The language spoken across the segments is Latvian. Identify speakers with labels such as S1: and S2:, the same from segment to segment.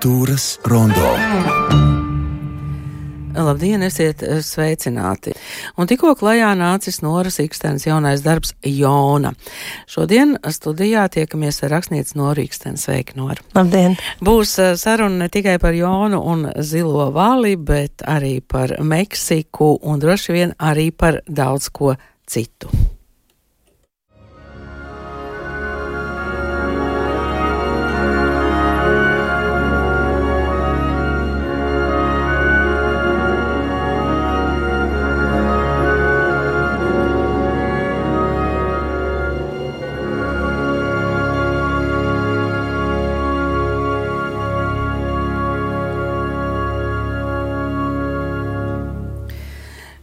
S1: Kultūras rondo.
S2: Labdien, esiet eh, sveicināti! Un tikko klajā nācis Noras Ikstens jaunais darbs Jona. Šodien studijā tiekamies ar rakstnieci Noru Ikstens. Sveiki, Nora!
S3: Labdien!
S2: Būs eh, saruna ne tikai par Jonu un Zilo vali, bet arī par Meksiku un droši vien arī par daudz ko citu.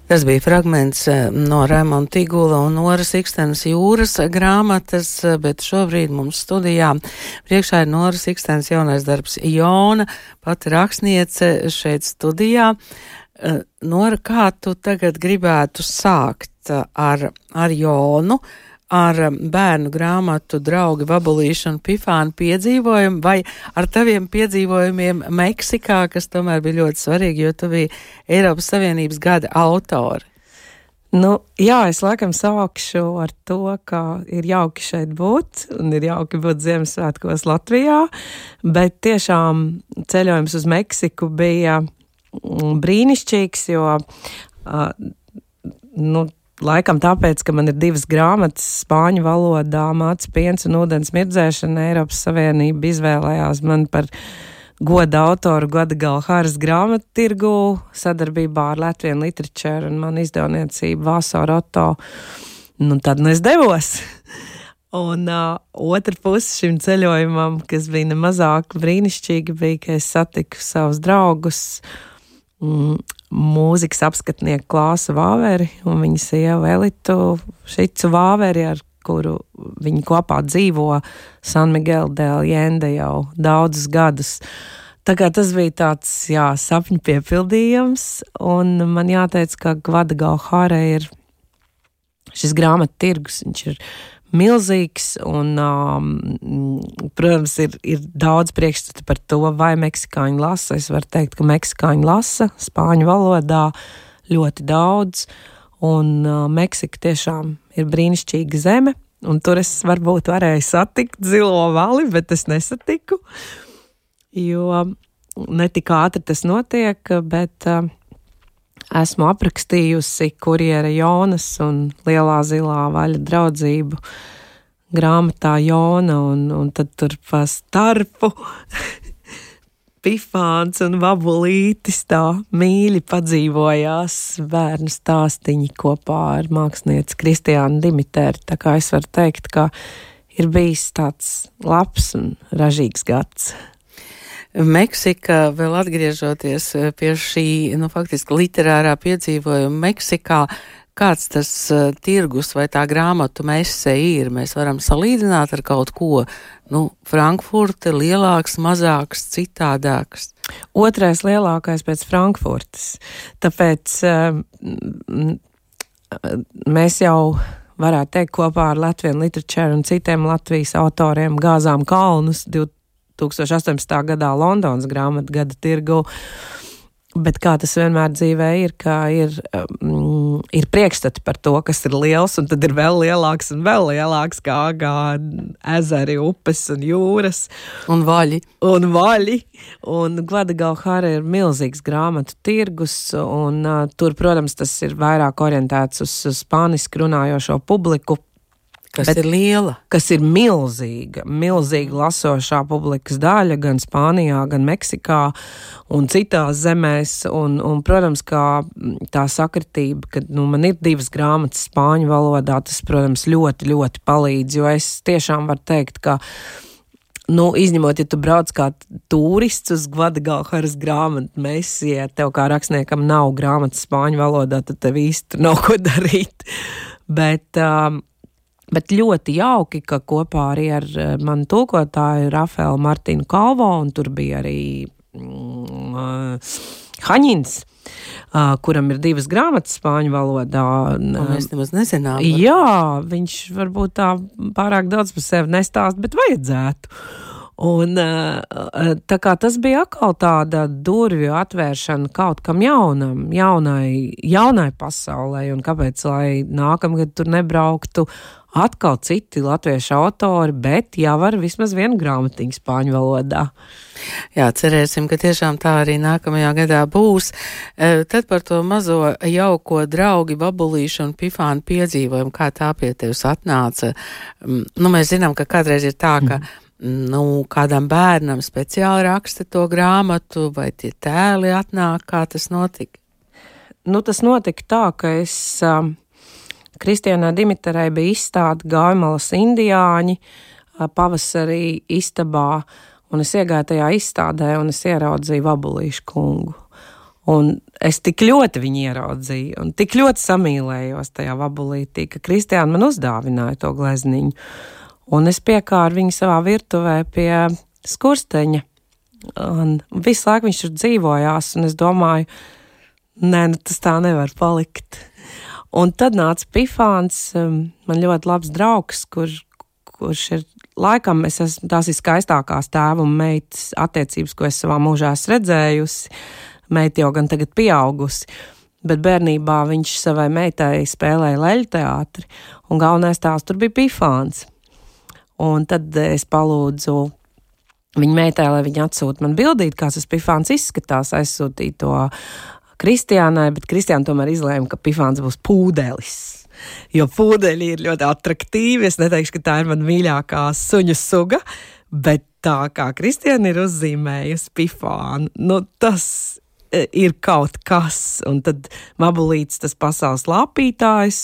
S2: Tas bija fragments eh, no Raimonda Tigula un Noras Ikstenes jūras grāmatas, eh, bet šobrīd mums studijā priekšā ir Noras Ikstenes jaunais darbs Jona, pati rakstniece šeit studijā. Eh, Nora, kā tu tagad gribētu sākt ar, ar Jonu? Ar um, bērnu grāmatu draugi Vabolīšu un Pifānu piedzīvojumu vai ar taviem piedzīvojumiem Meksikā, kas tomēr bija ļoti svarīgi, jo tu biji Eiropas Savienības gada autori?
S3: Nu, jā, es laikam sākšu ar to, ka ir jauki šeit būt un ir jauki būt Ziemassvētkos Latvijā, bet tiešām ceļojums uz Meksiku bija mm, brīnišķīgs, jo uh, nu, Laikam tāpēc, ka man ir divas grāmatas spāņu valodā, mācīts piens un ūdens mirdzēšana. Eiropas Savienība izvēlējās man par goda autoru gada galhāras grāmatu tirgu sadarbībā ar Latviju Literature un man izdevniecību Vāsāra Otto. Nu, tad nu es devos. Un uh, otra puse šim ceļojumam, kas bija nemazāk brīnišķīga, bija, ka es satiku savus draugus, mm, mūzikas apskatnieku Klāsu Vāveri un viņa sievu Elitu Šicu Vāveri, ar kuru viņi kopā dzīvo San Miguel del Jende jau daudzus gadus. Tā kā tas bija tāds, jā, sapņu piepildījums, un man jāteic, ka Gvada Gauhāra ir šis grāmatu tirgus, viņš ir milzīgs, un, um, protams, ir, ir daudz priekšstatu par to, vai meksikāņi lasa. Es varu teikt, ka meksikāņi lasa spāņu valodā ļoti daudz, un uh, Meksika tiešām ir brīnišķīga zeme, un tur es varbūt varēju satikt zilo vali, bet es nesatiku, jo netik ātri tas notiek, bet uh, esmu aprakstījusi kurjera Jonas un Lielā zilā vaļa draudzību grāmatā Jona, un, un tad tur pa starpu pifāns un vabulītis tā mīļi padzīvojās bērnu stāstiņi kopā ar mākslinieci Kristiānu Dimitēru. Tā kā es varu teikt, ka ir bijis tāds labs un ražīgs gads.
S2: Meksika, vēl atgriežoties eh, pie šī, nu, faktiski literārā piedzīvojuma Meksikā, kāds tas uh, tirgus vai tā grāmatu mese ir. Mēs varam salīdzināt ar kaut ko, nu, Frankfurte lielāks, mazāks, citādāks.
S3: Otrais lielākais pēc Frankfurtes. Tāpēc uh, mēs jau varētu teikt, kopā ar Latviju literatūru un citiem Latvijas autoriem gāzām kalnus 2018. gadā Londonas grāmatu gada tirgu. Bet kā tas vienmēr dzīvē ir, ka ir, um, ir priekšstati par to, kas ir liels, un tad ir vēl lielāks un vēl lielāks, kā, kā ezeri, upes un jūras.
S2: Un vaļi.
S3: Un vaļi. Un Gvadagauhara ir milzīgs grāmatu tirgus, un uh, tur, protams, tas ir vairāk orientēts uz spāniski runājošo publiku.
S2: Kas bet, ir liela?
S3: Kas ir milzīga, milzīga lasošā publikas daļa gan Spānijā, gan Meksikā un citās zemēs. Un, un, protams, kā tā sakritība, ka nu, man ir divas grāmatas spāņu valodā, tas, protams, ļoti, ļoti palīdz, jo es tiešām varu teikt, ka nu, izņemot, ja tu brauc kā turists uz Gvadagāras grāmatu mēsī, ja tev kā rakstniekam nav grāmatas spāņu valodā, tad tev īsti nav ko darīt. Bet um, Bet ļoti jauki, ka kopā arī ar eh, manu tulkotāju Rafaelu Martinu Kalvo, un tur bija arī mm, uh, Haņins. Uh, kuram ir divas grāmatas spāņu valodā.
S2: Un, mēs nemaz nezinām.
S3: Jā, viņš varbūt tā pārāk daudz par sevi nestāst, bet vajadzētu. Un, tā kā tas bija atkal tāda durvju atvēršana kaut kam jaunam, jaunai, jaunai pasaulē, un kāpēc, lai nākamgad tur nebrauktu atkal citi latviešu autori, bet jau ar vismaz vienu grāmatiņu spāņu valodā.
S2: Jā, cerēsim, ka tiešām tā arī nākamajā gadā būs. E, tad par to mazo jauko draugi babulīšu un pifānu piedzīvojumu, kā tā pie tevis atnāca. Nu, mēs zinām, ka kādreiz ir tā, ka. Mm nu, kādam bērnam speciāli raksta to grāmatu, vai tie tēli atnāk, kā tas notika?
S3: Nu, tas notika tā, ka es um, Kristiānai Dimiterai bija izstāde Gaimalas indiāņi pavasarī istabā, un es iegāju tajā izstādē, un es ieraudzīju Vabulīšu kungu. Un es tik ļoti viņu ieraudzīju, un tik ļoti samīlējos tajā vabulītī, ka Kristiāna man uzdāvināja to glezniņu. Un es piekāru viņu savā virtuvē pie skursteņa. Un visu laiku viņš tur dzīvojās, un es domāju, nē, nu tas tā nevar palikt. Un tad nāca Pifāns, um, man ļoti labs draugs, kur, kurš ir laikam, es tās ir skaistākās tēva un meitas attiecības, ko es savā mūžā esmu redzējusi. Meita jau gan tagad pieaugusi, bet bērnībā viņš savai meitai spēlēja leļu teātri, un galvenais tās tur bija Pifāns. Un tad es palūdzu viņa meitai, lai viņa atsūta man bildīt, kā tas Pifāns izskatās, aizsūtīt to Kristiānai, bet Kristiāna tomēr izlēma, ka Pifāns būs pūdelis. Jo pūdeļi ir ļoti attraktīvi. Es neteikšu, ka tā ir mana mīļākā suņu suga, bet tā kā Kristiāna ir uzzīmējusi Pifānu, nu tas e, ir kaut kas. Un tad Mabulīts, tas pasaules lapītājs,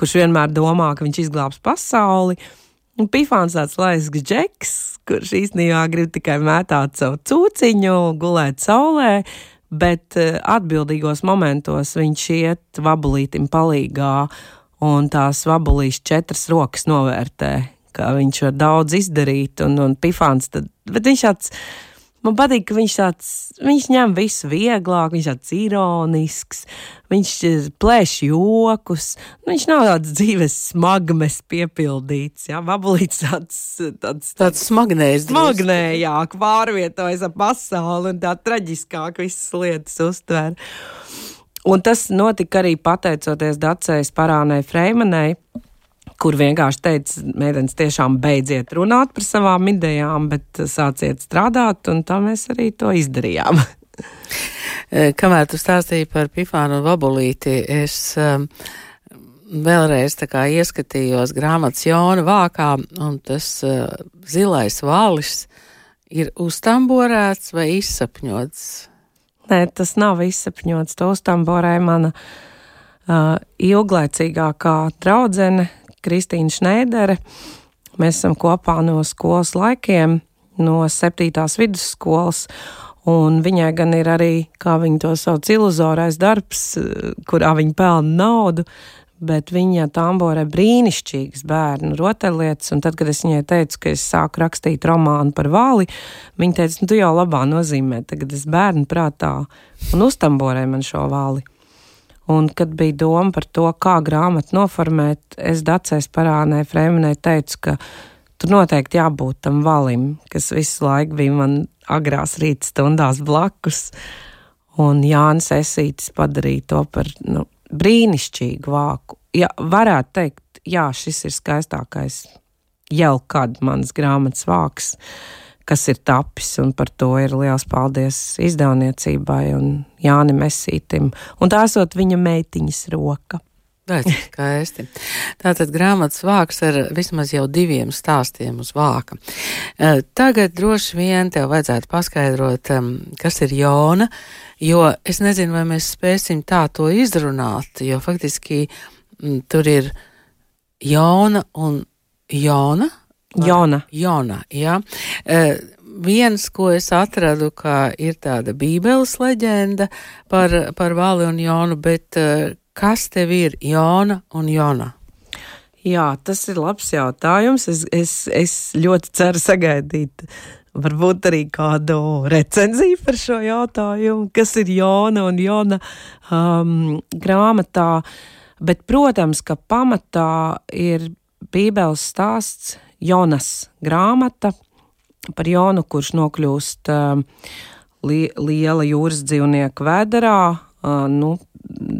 S3: kurš vienmēr domā, ka viņš izglābs pasauli. Un Pifāns tāds laisks džeks, kurš īstenībā grib tikai mētāt savu cūciņu, gulēt saulē, bet eh, atbildīgos momentos viņš iet vabulītim palīgā un tās vabulīs četras rokas novērtē, ka viņš var daudz izdarīt, un, un pifāns tad, bet viņš tāds Man patīk, ka viņš tāds, viņš ņem visu vieglāk, viņš tāds ironisks, viņš eh, plēš jokus, nu, viņš nav tāds dzīves smagmes piepildīts, jā, vabulīts tāds, tāds,
S2: tāds smagnējs.
S3: Smagnējāk pārvietojas ap pasauli un tā traģiskāk visas lietas uztver. Un tas notika arī pateicoties Dacējas parānai Freimanai, kur vienkārši teica, meitenes tiešām beidziet runāt par savām idejām, bet sāciet strādāt, un tā mēs arī to izdarījām.
S2: Eh, kamēr tu stāstīji par Pifānu un Vabulīti, es um, vēlreiz tā kā ieskatījos grāmatas Jona vākā, un tas uh, zilais valis ir uztamborēts vai izsapņots?
S3: Nē, tas nav izsapņots. To uztamborēja mana uh, ilglaicīgākā draudzene, Kristīna Šneidere. Mēs esam kopā no skolas laikiem, no septītās vidusskolas. Un viņai gan ir arī, kā viņa to sauc, iluzorais darbs, kurā viņa pelna naudu, bet viņa tamborē brīnišķīgas bērnu rotaļlietas. Un tad, kad es viņai teicu, ka es sāku rakstīt romānu par vāli, viņa teica, nu, tu jau labā nozīmē, tagad es bērnu prātā un uztamborē man šo vāli. Un, kad bija doma par to, kā grāmatu noformēt, es Dacēs parānē Fremenē teicu, ka tur noteikti jābūt tam valim, kas visu laiku bija man agrās rīta stundās blakus. Un Jānis Esītis padarīja to par nu, brīnišķīgu vāku. Ja, varētu teikt, jā, šis ir skaistākais jau kad mans grāmatas vāks. Uh, kas ir tapis, un par to ir liels paldies izdevniecībai un Jānim Mesītim, un tā esot viņa meitiņas roka.
S2: Skaisti. Tātad grāmatas vāks ar vismaz jau diviem stāstiem uz vāka. E, tagad droši vien tev vajadzētu paskaidrot, kas ir Jona, jo es nezinu, vai mēs spēsim tā to izrunāt, jo faktiski tur ir Jona un Jona.
S3: Jona.
S2: Jona, jā. Uh, viens, ko es atradu, ka ir tāda bībeles leģenda par, par Vali un Jonu, bet uh, kas tev ir Jona un Jona?
S3: Jā, tas ir labs jautājums. Es, es, es ļoti ceru sagaidīt varbūt arī kādu recenziju par šo jautājumu, kas ir Jona un Jona um, grāmatā. Bet, protams, ka pamatā ir Bībeles stāsts Jonas grāmata, par Jonu, kurš nokļūst uh, li liela jūras dzīvnieka vēderā. Uh, nu,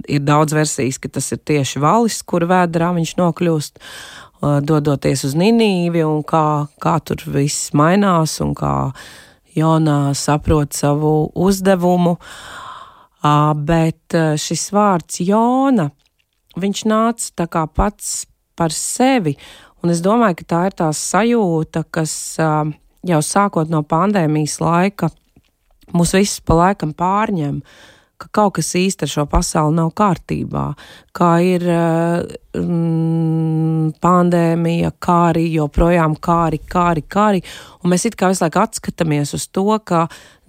S3: ir daudz versijas, ka tas ir tieši valis, kur vēderā viņš nokļūst, uh, dodoties uz Ninīvi, un kā, kā tur viss mainās, un kā Jonā saprot savu uzdevumu. Uh, bet šis vārds Jona, viņš nāca tā kā pats par sevi, un es domāju, ka tā ir tā sajūta, kas uh, jau sākot no pandēmijas laika mūs visus pa laikam pārņem. Ka kaut kas īsti ar šo pasauli nav kārtībā, kā ir mm, pandēmija, kā arī joprojām kāri, kāri, kāri. Un mēs it kā visu laiku atskatāmies uz to, ka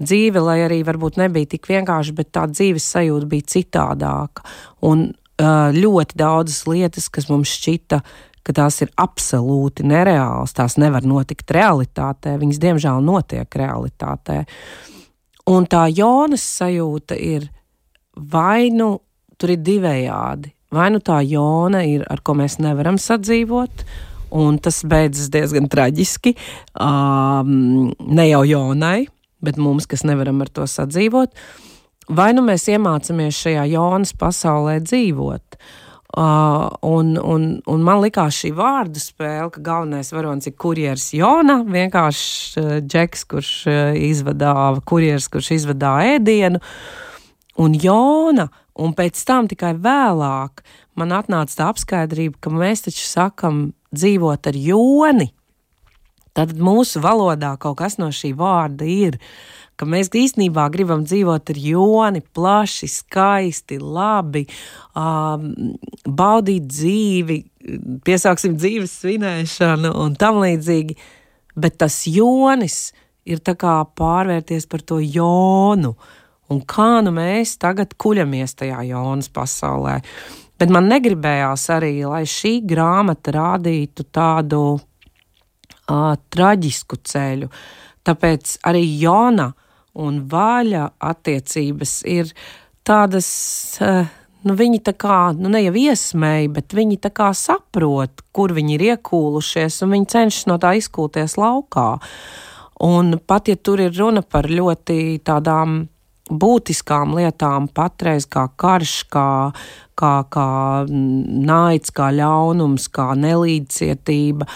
S3: dzīve, lai arī varbūt nebija tik vienkārši, bet tā dzīves sajūta bija citādāka. Un ļoti daudzas lietas, kas mums šķita ka tās ir absolūti nereālas, tās nevar notikt realitātē, viņas diemžēl notiek realitātē. Un tā jonas sajūta ir vai nu tur ir divējādi, vai nu tā jona ir, ar ko mēs nevaram sadzīvot, un tas beidzas diezgan traģiski, um, ne jau jonai, bet mums, kas nevaram ar to sadzīvot, vai nu mēs iemācāmies šajā jonas pasaulē dzīvot. Uh, un, un, un man likās šī vārdu spēle, ka galvenais varonis ir kurjeris Jona, vienkārši uh, džeks, kurš uh, izvadā, kurjeris, kurš izvadā ēdienu, un Jona, un pēc tam tikai vēlāk man atnāca tā apskaidrība, ka mēs taču sakam dzīvot ar Joni. Tad mūsu valodā kaut kas no šī vārda ir. Uh, ka mēs īstenībā gribam dzīvot ar joni, plaši, skaisti, labi, um, baudīt dzīvi, piesāksim dzīves svinēšanu un tam līdzīgi. Bet tas jonis ir tā kā pārvērties par to jonu. Un kā nu mēs tagad kuļamies tajā jonas pasaulē. Bet man negribējās arī, lai šī grāmata rādītu tādu uh, traģisku ceļu. Tāpēc arī Jona un vaļa attiecības ir tādas, eh, nu, viņi tā kā, nu, ne jau iesmēji, bet viņi tā kā saprot, kur viņi ir iekūlušies, un viņi cenšas no tā izkūties laukā. Un pat ja tur ir runa par ļoti tādām būtiskām lietām, patreiz kā karš, kā, kā, kā naids, kā ļaunums, kā nelīdzcietība,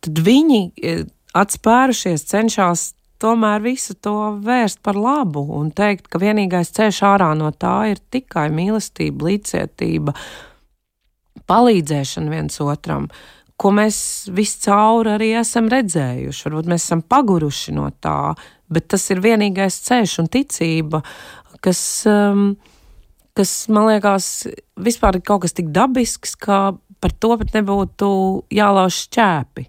S3: tad viņi eh, atspērušies cenšas tomēr visu to vērst par labu un teikt, ka vienīgais ceļš ārā no tā ir tikai mīlestība, līdzcietība, palīdzēšana viens otram, ko mēs viscaur arī esam redzējuši. Varbūt mēs esam paguruši no tā, bet tas ir vienīgais ceļš un ticība, kas, um, kas man liekas, vispār ir kaut kas tik dabisks, ka par to pat nebūtu jālauž šķēpi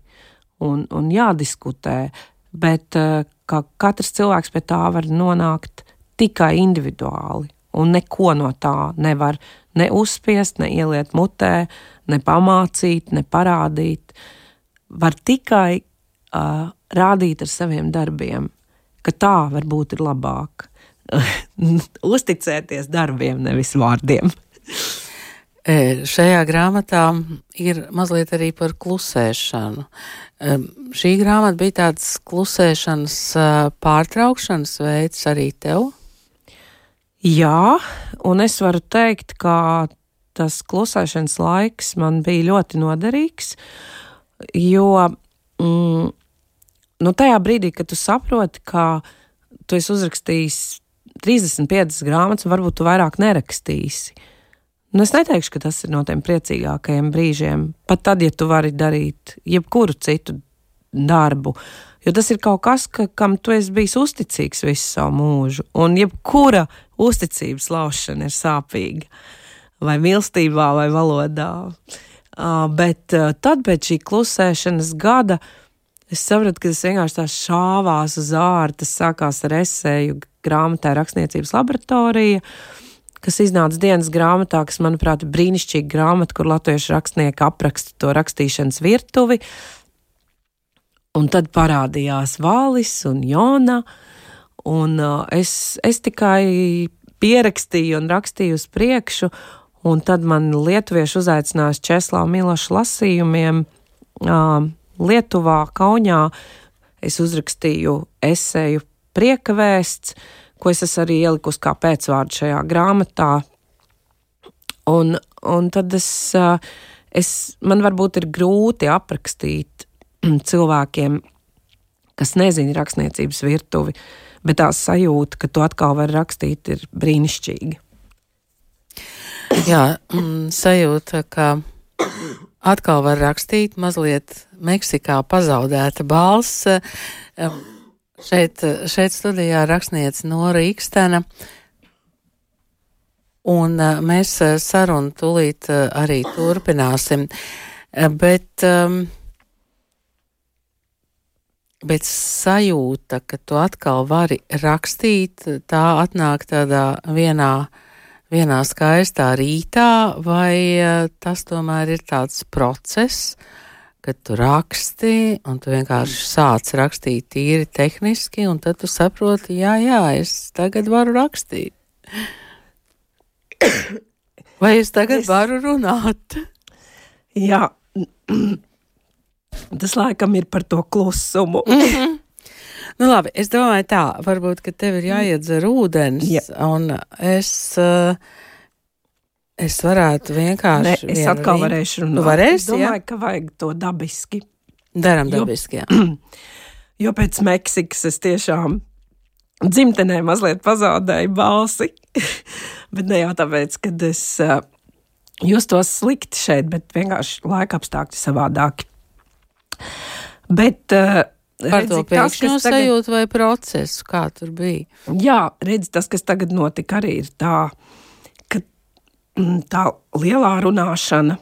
S3: un, un jādiskutē. Bet uh, ka katrs cilvēks pie tā var nonākt tikai individuāli, un neko no tā nevar ne uzspiest, ne ieliet mutē, ne pamācīt, ne parādīt. Var tikai uh, rādīt ar saviem darbiem, ka tā varbūt ir labāk. Uzticēties darbiem, nevis vārdiem.
S2: Šajā grāmatā ir mazliet arī par klusēšanu. Šī grāmata bija tāds klusēšanas pārtraukšanas veids arī tev?
S3: Jā, un es varu teikt, ka tas klusēšanas laiks man bija ļoti noderīgs, jo mm, nu, tajā brīdī, kad tu saproti, ka tu esi uzrakstījis 35 grāmatas, varbūt tu vairāk nerakstīsi. Nu, es neteikšu, ka tas ir no tiem priecīgākajiem brīžiem, pat tad, ja tu vari darīt jebkuru citu darbu. Jo tas ir kaut kas, ka, kam tu esi bijis uzticīgs visu savu mūžu, un jebkura uzticības laušana ir sāpīga. Vai mīlestībā, vai valodā. Uh, bet uh, tad, pēc šī klusēšanas gada, es sapratu, ka tas vienkārši tā šāvās uz ārā. Tas sākās ar esēju grāmatā Rakstniecības laboratorija. Uh, kas iznāca dienas grāmatā, kas, manuprāt, ir brīnišķīga grāmata, kur latviešu rakstnieki apraksta to rakstīšanas virtuvi. Un tad parādījās Vālis un Jona, un uh, es, es tikai pierakstīju un rakstīju uz priekšu, un tad man lietuvieši uzaicinājās Česlā Miloša lasījumiem uh, Lietuvā, Kaunijā. es uzrakstīju esēju prieka vēsts, ko es esmu arī ielikusi kā pēcvārdu šajā grāmatā. Un, un tad es, es, man varbūt ir grūti aprakstīt cilvēkiem, kas nezina rakstniecības virtuvi, bet tā sajūta, ka tu atkal vari rakstīt, ir brīnišķīga.
S2: Jā, sajūta, ka atkal var rakstīt mazliet Meksikā pazaudēta balss. Šeit, šeit studijā rakstniece Nora Ikstena. Un mēs sarunu tūlīt arī turpināsim. Bet, bet sajūta, ka tu atkal vari rakstīt, tā atnāk tādā vienā vienā skaistā rītā, vai eh, tas tomēr ir tāds process, kad tu raksti, un tu vienkārši sāc rakstīt tīri tehniski, un tad tu saproti, jā, jā, es tagad varu rakstīt. Vai es tagad es... varu runāt?
S3: Jā, tas laikam ir par to klusumu. Mm -hmm.
S2: Nu, labi, es domāju, tā, varbūt, ka tev ir jāiedzer ūdens, ja. un es. Uh, Es varētu vienkārši. Ne,
S3: es atkal vien... varēšu runāt.
S2: Tu varēsi, es
S3: domāju, ja? ka vajag to dabiski.
S2: Daram dabiski, jā.
S3: Jo pēc Meksikas es tiešām dzimtenē mazliet pazaudēju balsi. bet ne jau tāpēc, ka es uh, justos slikti šeit, bet vienkārši laika apstākļi savādāki. Bet uh,
S2: Par to pēkšņo sajūtu tagad... vai procesu, kā tur bija?
S3: Jā, redz, tas, kas tagad notika, arī ir tā, mm, tā lielā runāšana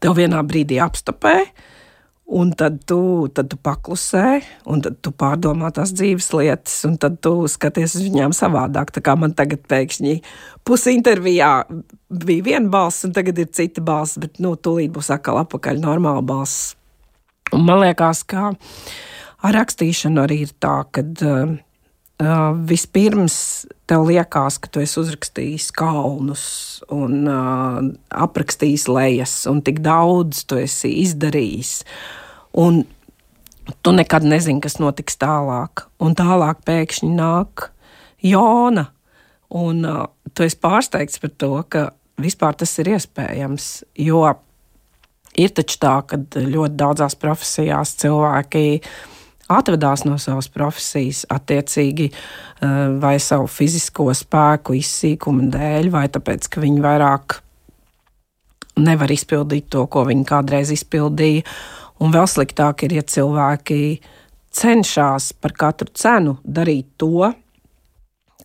S3: tev vienā brīdī apstopē, un tad tu, tad tu paklusē, un tad tu pārdomā tās dzīves lietas, un tad tu skaties uz viņām savādāk. Tā kā man tagad pēkšņi pusi intervijā bija viena balss, un tagad ir cita balss, bet, nu, tūlīt būs atkal apakaļ normāla balss. Un man liekas, ka Ar rakstīšanu arī ir tā, ka uh, uh, vispirms tev liekas, ka tu esi uzrakstījis kalnus un uh, aprakstījis lejas, un tik daudz tu esi izdarījis. Un tu nekad nezini, kas notiks tālāk. Un tālāk pēkšņi nāk Jona, un uh, tu esi pārsteigts par to, ka vispār tas ir iespējams. Jo ir taču tā, ka ļoti daudzās profesijās cilvēki atvadās no savas profesijas, attiecīgi eh, vai savu fizisko spēku izsīkuma dēļ, vai tāpēc, ka viņi vairāk nevar izpildīt to, ko viņi kādreiz izpildīja. Un vēl sliktāk ir, ja cilvēki cenšas par katru cenu darīt to,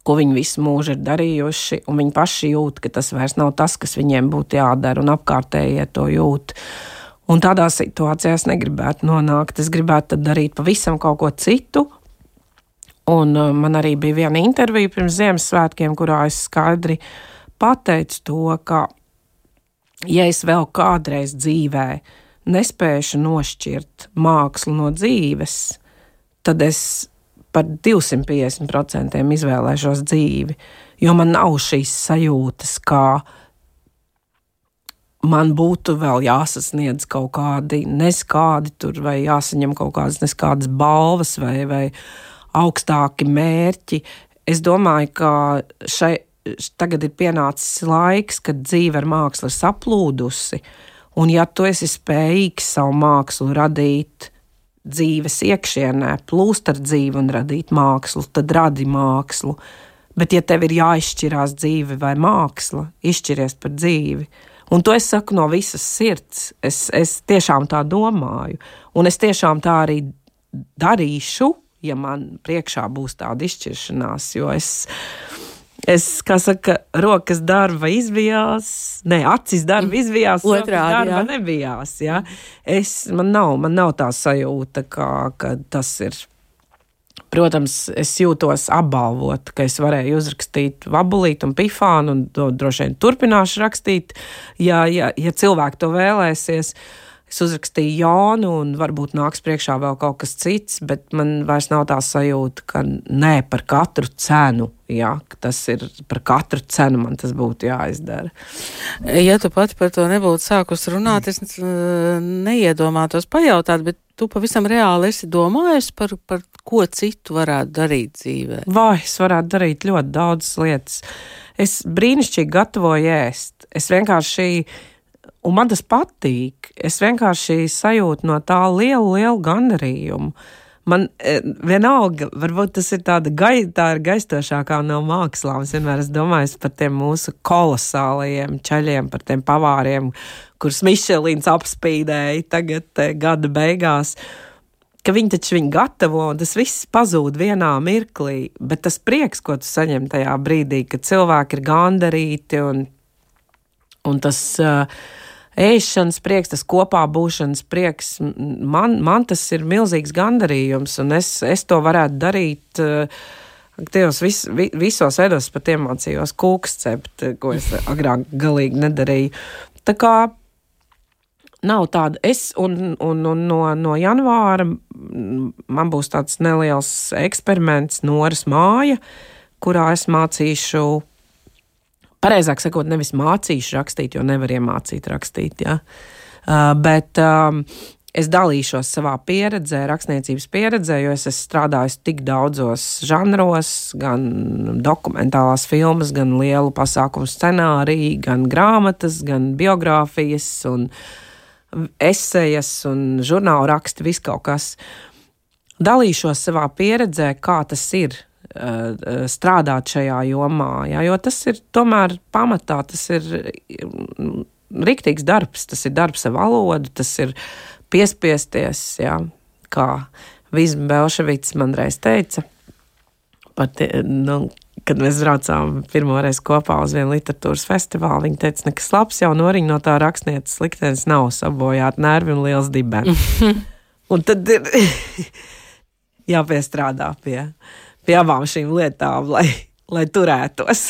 S3: ko viņi visu mūžu ir darījuši, un viņi paši jūt, ka tas vairs nav tas, kas viņiem būtu jādara, un apkārtējie to jūt. Uh, Un tādā situācijā es negribētu nonākt. Es gribētu darīt pavisam kaut ko citu. Un uh, man arī bija viena intervija pirms Ziemassvētkiem, kurā es skaidri pateicu to, ka, ja es vēl kādreiz dzīvē nespēšu nošķirt mākslu no dzīves, tad es par 250% izvēlēšos dzīvi, jo man nav šīs sajūtas, kā man būtu vēl jāsasniedz kaut kādi neskādi tur, vai jāsaņem kaut kādas neskādas balvas vai, vai augstāki mērķi. Es domāju, ka šai, tagad ir pienācis laiks, kad dzīve ar mākslu ir saplūdusi, un ja tu esi spējīgs savu mākslu radīt dzīves iekšienē, plūst ar dzīvi un radīt mākslu, tad radi mākslu. Bet, ja tev ir jāizšķirās dzīve vai māksla, izšķiries par dzīvi, Un to es saku no visas sirds. Es, es tiešām tā domāju. Un es tiešām tā arī darīšu, ja man priekšā būs tāda izšķiršanās. Jo es, es kā saka, rokas darba izbijās, ne, acis darba izbijās,
S2: otrādi darba
S3: jā. nebijās. Ja? Es, man, nav, man nav tā sajūta, ka, ka tas ir Protams, es jūtos apbalvot, ka es varēju uzrakstīt vabulītu un pifānu, un to droši vien turpināšu rakstīt, ja, ja, ja cilvēki to vēlēsies. Es uzrakstīju Jonu, un varbūt nāks priekšā vēl kaut kas cits, bet man vairs nav tā sajūta, ka nē, par katru cenu. Jā, tas ir par katru cenu, man tas būtu jāizdara.
S2: Ja tu pati par to nebūtu sākus runāt, es neiedomātos pajautāt, bet tu pavisam reāli esi domājis par, par ko citu varētu darīt dzīvē?
S3: Vai es varētu darīt ļoti daudzas lietas. Es brīnišķīgi gatavoju ēst. Es vienkārši Un man tas patīk. Es vienkārši sajūtu no tā lielu, lielu gandarījumu. Man e, vienalga, varbūt tas ir tāda gai, tā ir gaistošākā no mākslām. Es vienmēr esmu domājis par tiem mūsu kolosālajiem ceļiem, par tiem pavāriem, kurus Mišelīns apspīdēja tagad gada beigās. Ka viņi taču viņu gatavo, un tas viss pazūd vienā mirklī. Bet tas prieks, ko tu saņem tajā brīdī, kad cilvēki ir gandarīti un, un tas. Uh, ēšanas prieks, tas kopā būšanas prieks, man, man tas ir milzīgs gandarījums, un es, es to varētu darīt. Tajos vis, visos veidos pat iemācījos kūks cept, ko es agrāk galīgi nedarīju. Tā kā nav tāda, es un, un, un no, no janvāra man būs tāds neliels eksperiments, Noras māja, kurā es mācīšu pareizāk sakot, nevis mācīšu rakstīt, jo nevar iemācīt rakstīt. Ja? Uh, bet um, es dalīšos savā pieredzē, rakstniecības pieredzē, jo es esmu strādājis tik daudzos žanros, gan dokumentālās filmas, gan lielu pasākumu scenāriju, gan grāmatas, gan biogrāfijas, un esejas un žurnāla raksti, viss kaut kas. Dalīšos savā pieredzē, kā tas ir strādāt šajā jomā. Jā, jo tas ir tomēr pamatā, tas ir mm, rīktīgs darbs, tas ir darbs ar valodu, tas ir piespiesties, jā, kā Vizma Belševits man reiz teica. Pat, nu, kad mēs braucām pirmo reizi kopā uz vienu literatūras festivālu, viņa teica, nekas labs jau noriņ no tā rakstnieces liktenis nav sabojāt nervi un liels dibens. un tad ir jāpiestrādā pie pie abām šīm lietām, lai, lai turētos.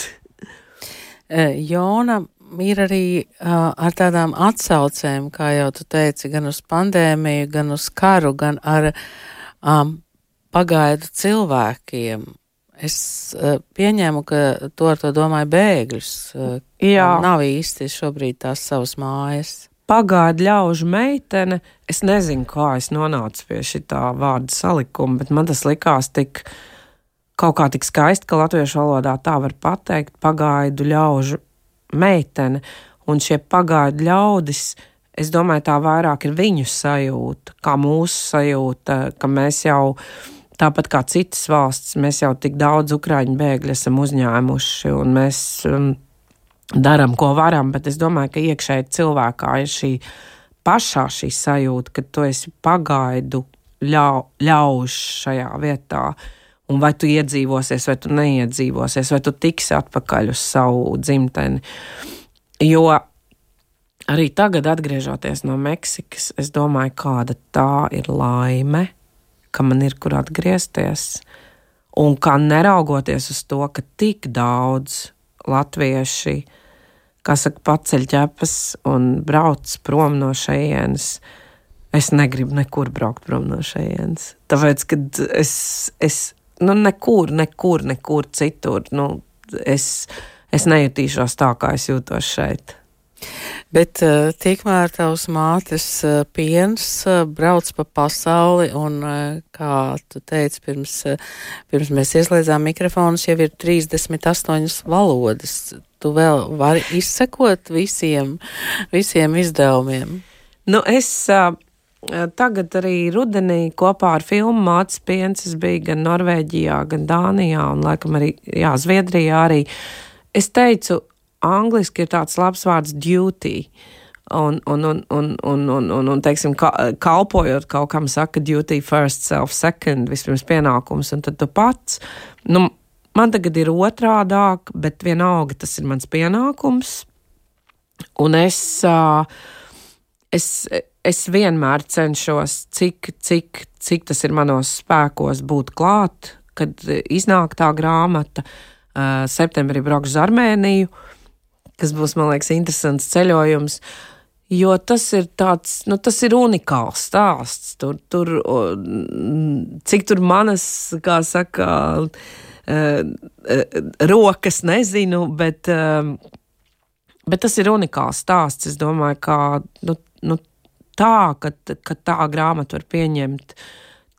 S2: Jona ir arī uh, ar tādām atsaucēm, kā jau tu teici, gan uz pandēmiju, gan uz karu, gan ar um, pagaidu cilvēkiem. Es uh, pieņēmu, ka to ar to domāju bēgļus. Uh, Jā. Nav īsti šobrīd tās savas mājas.
S3: Pagaidu ļaužu meitene, es nezinu, kā es nonācu pie šī vārda salikuma, bet man tas likās tik uh, kaut kā tik skaisti, ka latviešu valodā tā var pateikt pagaidu ļaužu meitene, un šie pagaidu ļaudis, es domāju, tā vairāk ir viņu sajūta, kā mūsu sajūta, ka mēs jau, tāpat kā citas valsts, mēs jau tik daudz ukraiņu bēgļu esam uzņēmuši, un mēs um, darām, ko varam, bet es domāju, ka iekšēji cilvēkā ir šī pašā šī sajūta, ka tu esi pagaidu ļau, ļauž šajā vietā. Uh, un vai tu iedzīvosies, vai tu neiedzīvosies, vai tu tiksi atpakaļ uz savu dzimteni. Jo arī tagad, atgriežoties no Meksikas, es domāju, kāda tā ir laime, ka man ir kur atgriezties. Un kā neraugoties uz to, ka tik daudz latvieši, kas saka, paceļ ķepas un brauc prom no šejienes, es negribu nekur braukt prom no šejienes. Tāpēc, kad es, es nu, nekur, nekur, nekur citur. Nu, es, es nejutīšos tā, kā es jūtos šeit.
S2: Bet uh, tikmēr tavs mātes uh, piens uh, brauc pa pasauli, un, kā tu teici, pirms, pirms mēs ieslēdzām mikrofonus, jau ir 38 valodas. Tu vēl vari izsekot visiem, visiem izdevumiem?
S3: Nu, es uh, Tagad arī rudenī kopā ar filmu Mācis Piens bija gan Norvēģijā, gan Dānijā un laikam arī jā, Zviedrijā arī. Es teicu, angliski ir tāds labs vārds duty. Un, un, un, un, un, un, un, un teiksim, kalpojot kaut kam, saka, duty first, self second, vispirms pienākums, un tad tu pats. Nu, man tagad ir otrādāk, bet vienalga tas ir mans pienākums. Un es, es, es vienmēr cenšos, cik, cik, cik tas ir manos spēkos, būt klāt, kad iznāk tā grāmata. Septembrī braukšu uz Armēniju, kas būs, man liekas, interesants ceļojums. Jo tas ir tāds, nu, tas ir unikāls stāsts. Tur, tur, cik tur manas, kā saka, rokas nezinu, bet, bet tas ir unikāls stāsts. Es domāju, ka nu, nu, tā, ka, ka tā grāmata var pieņemt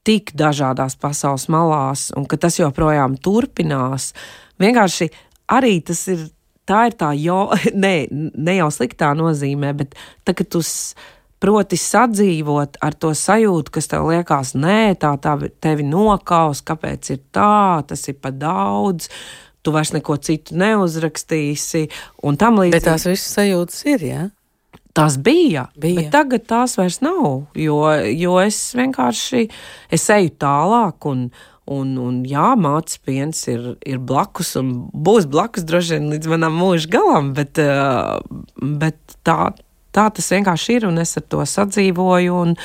S3: tik dažādās pasaules malās, un ka tas joprojām turpinās. Vienkārši arī tas ir tā ir tā jau, ne, ne jau sliktā nozīmē, bet tā, ka tu proti sadzīvot ar to sajūtu, kas tev liekas, nē, tā, tā tevi nokaus, kāpēc ir tā, tas ir pa daudz. Tu vairs neko citu neuzrakstīsi.
S2: Bet tās visas sajūtas ir, jā? Ja?
S3: Tās bija, bija. Bet tagad tās vairs nav. Jo, jo es vienkārši es eju tālāk, un, Un, un jā, mātes piens ir, ir blakus un būs blakus droši vien līdz manam mūža galam, bet, eh, bet tā, tā tas vienkārši ir un es ar to sadzīvoju un,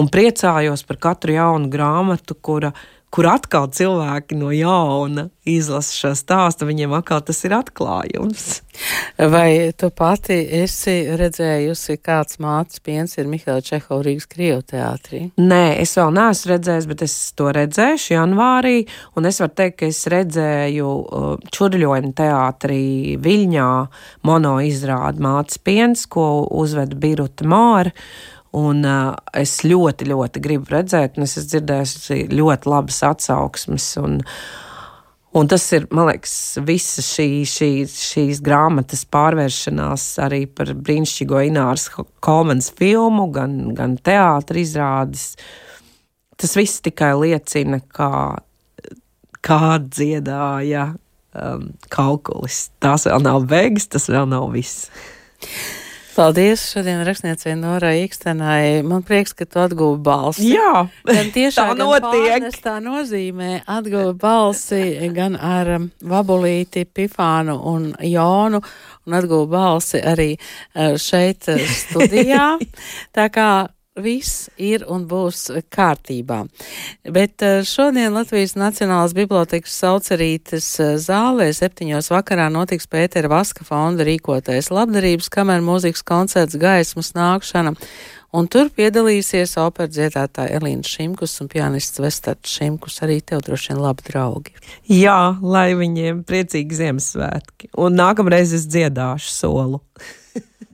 S3: un priecājos par katru jaunu grāmatu, kura, kur atkal cilvēki no jauna izlasa šo stāstu, viņiem atkal tas ir atklājums.
S2: Vai tu pati esi redzējusi, kāds mātes piens ir Mihaila Čehova Rīgas Krievu teātrī?
S3: Nē, es vēl neesmu redzējis, bet es to redzēšu janvārī, un es varu teikt, ka es redzēju uh, Čurļoņa teātrī Viļņā mono izrādi mātes piens, ko uzveda Biruta Māra. Un uh, es ļoti, ļoti gribu redzēt, un es esmu dzirdējusi ļoti labas atsauksmes. Un, un tas ir, man liekas, visa šī, šī, šīs grāmatas pārvēršanās arī par brīnišķīgo Ināras Kolmanas filmu, gan, gan teātris izrādes. Tas viss tikai liecina, kā, kā dziedāja um, kalkulis. Tās vēl nav beigas, tas vēl nav viss.
S2: Paldies šodien rakstniecei Norai Ikstenai. Man prieks, ka tu atguvi balsi.
S3: Jā,
S2: gan tiešā, tā notiek. Tā nozīmē atguvi balsi gan ar um, Vabulīti, Pifānu un Jonu un atguvi balsi arī uh, šeit uh, studijā. tā kā viss ir un būs kārtībā. Bet eh, šodien Latvijas Nacionālās bibliotekas saucerītes eh, zālē septiņos vakarā notiks Pētera Vaska fonda rīkotais labdarības kameru mūzikas koncerts gaismas nākšana. Un tur piedalīsies opera dziedātāja Elīna Šimkus un pianists Vestards Šimkus. Arī tev droši vien labi draugi.
S3: Jā, lai viņiem priecīgi Ziemassvētki. Un nākamreiz es dziedāšu solu.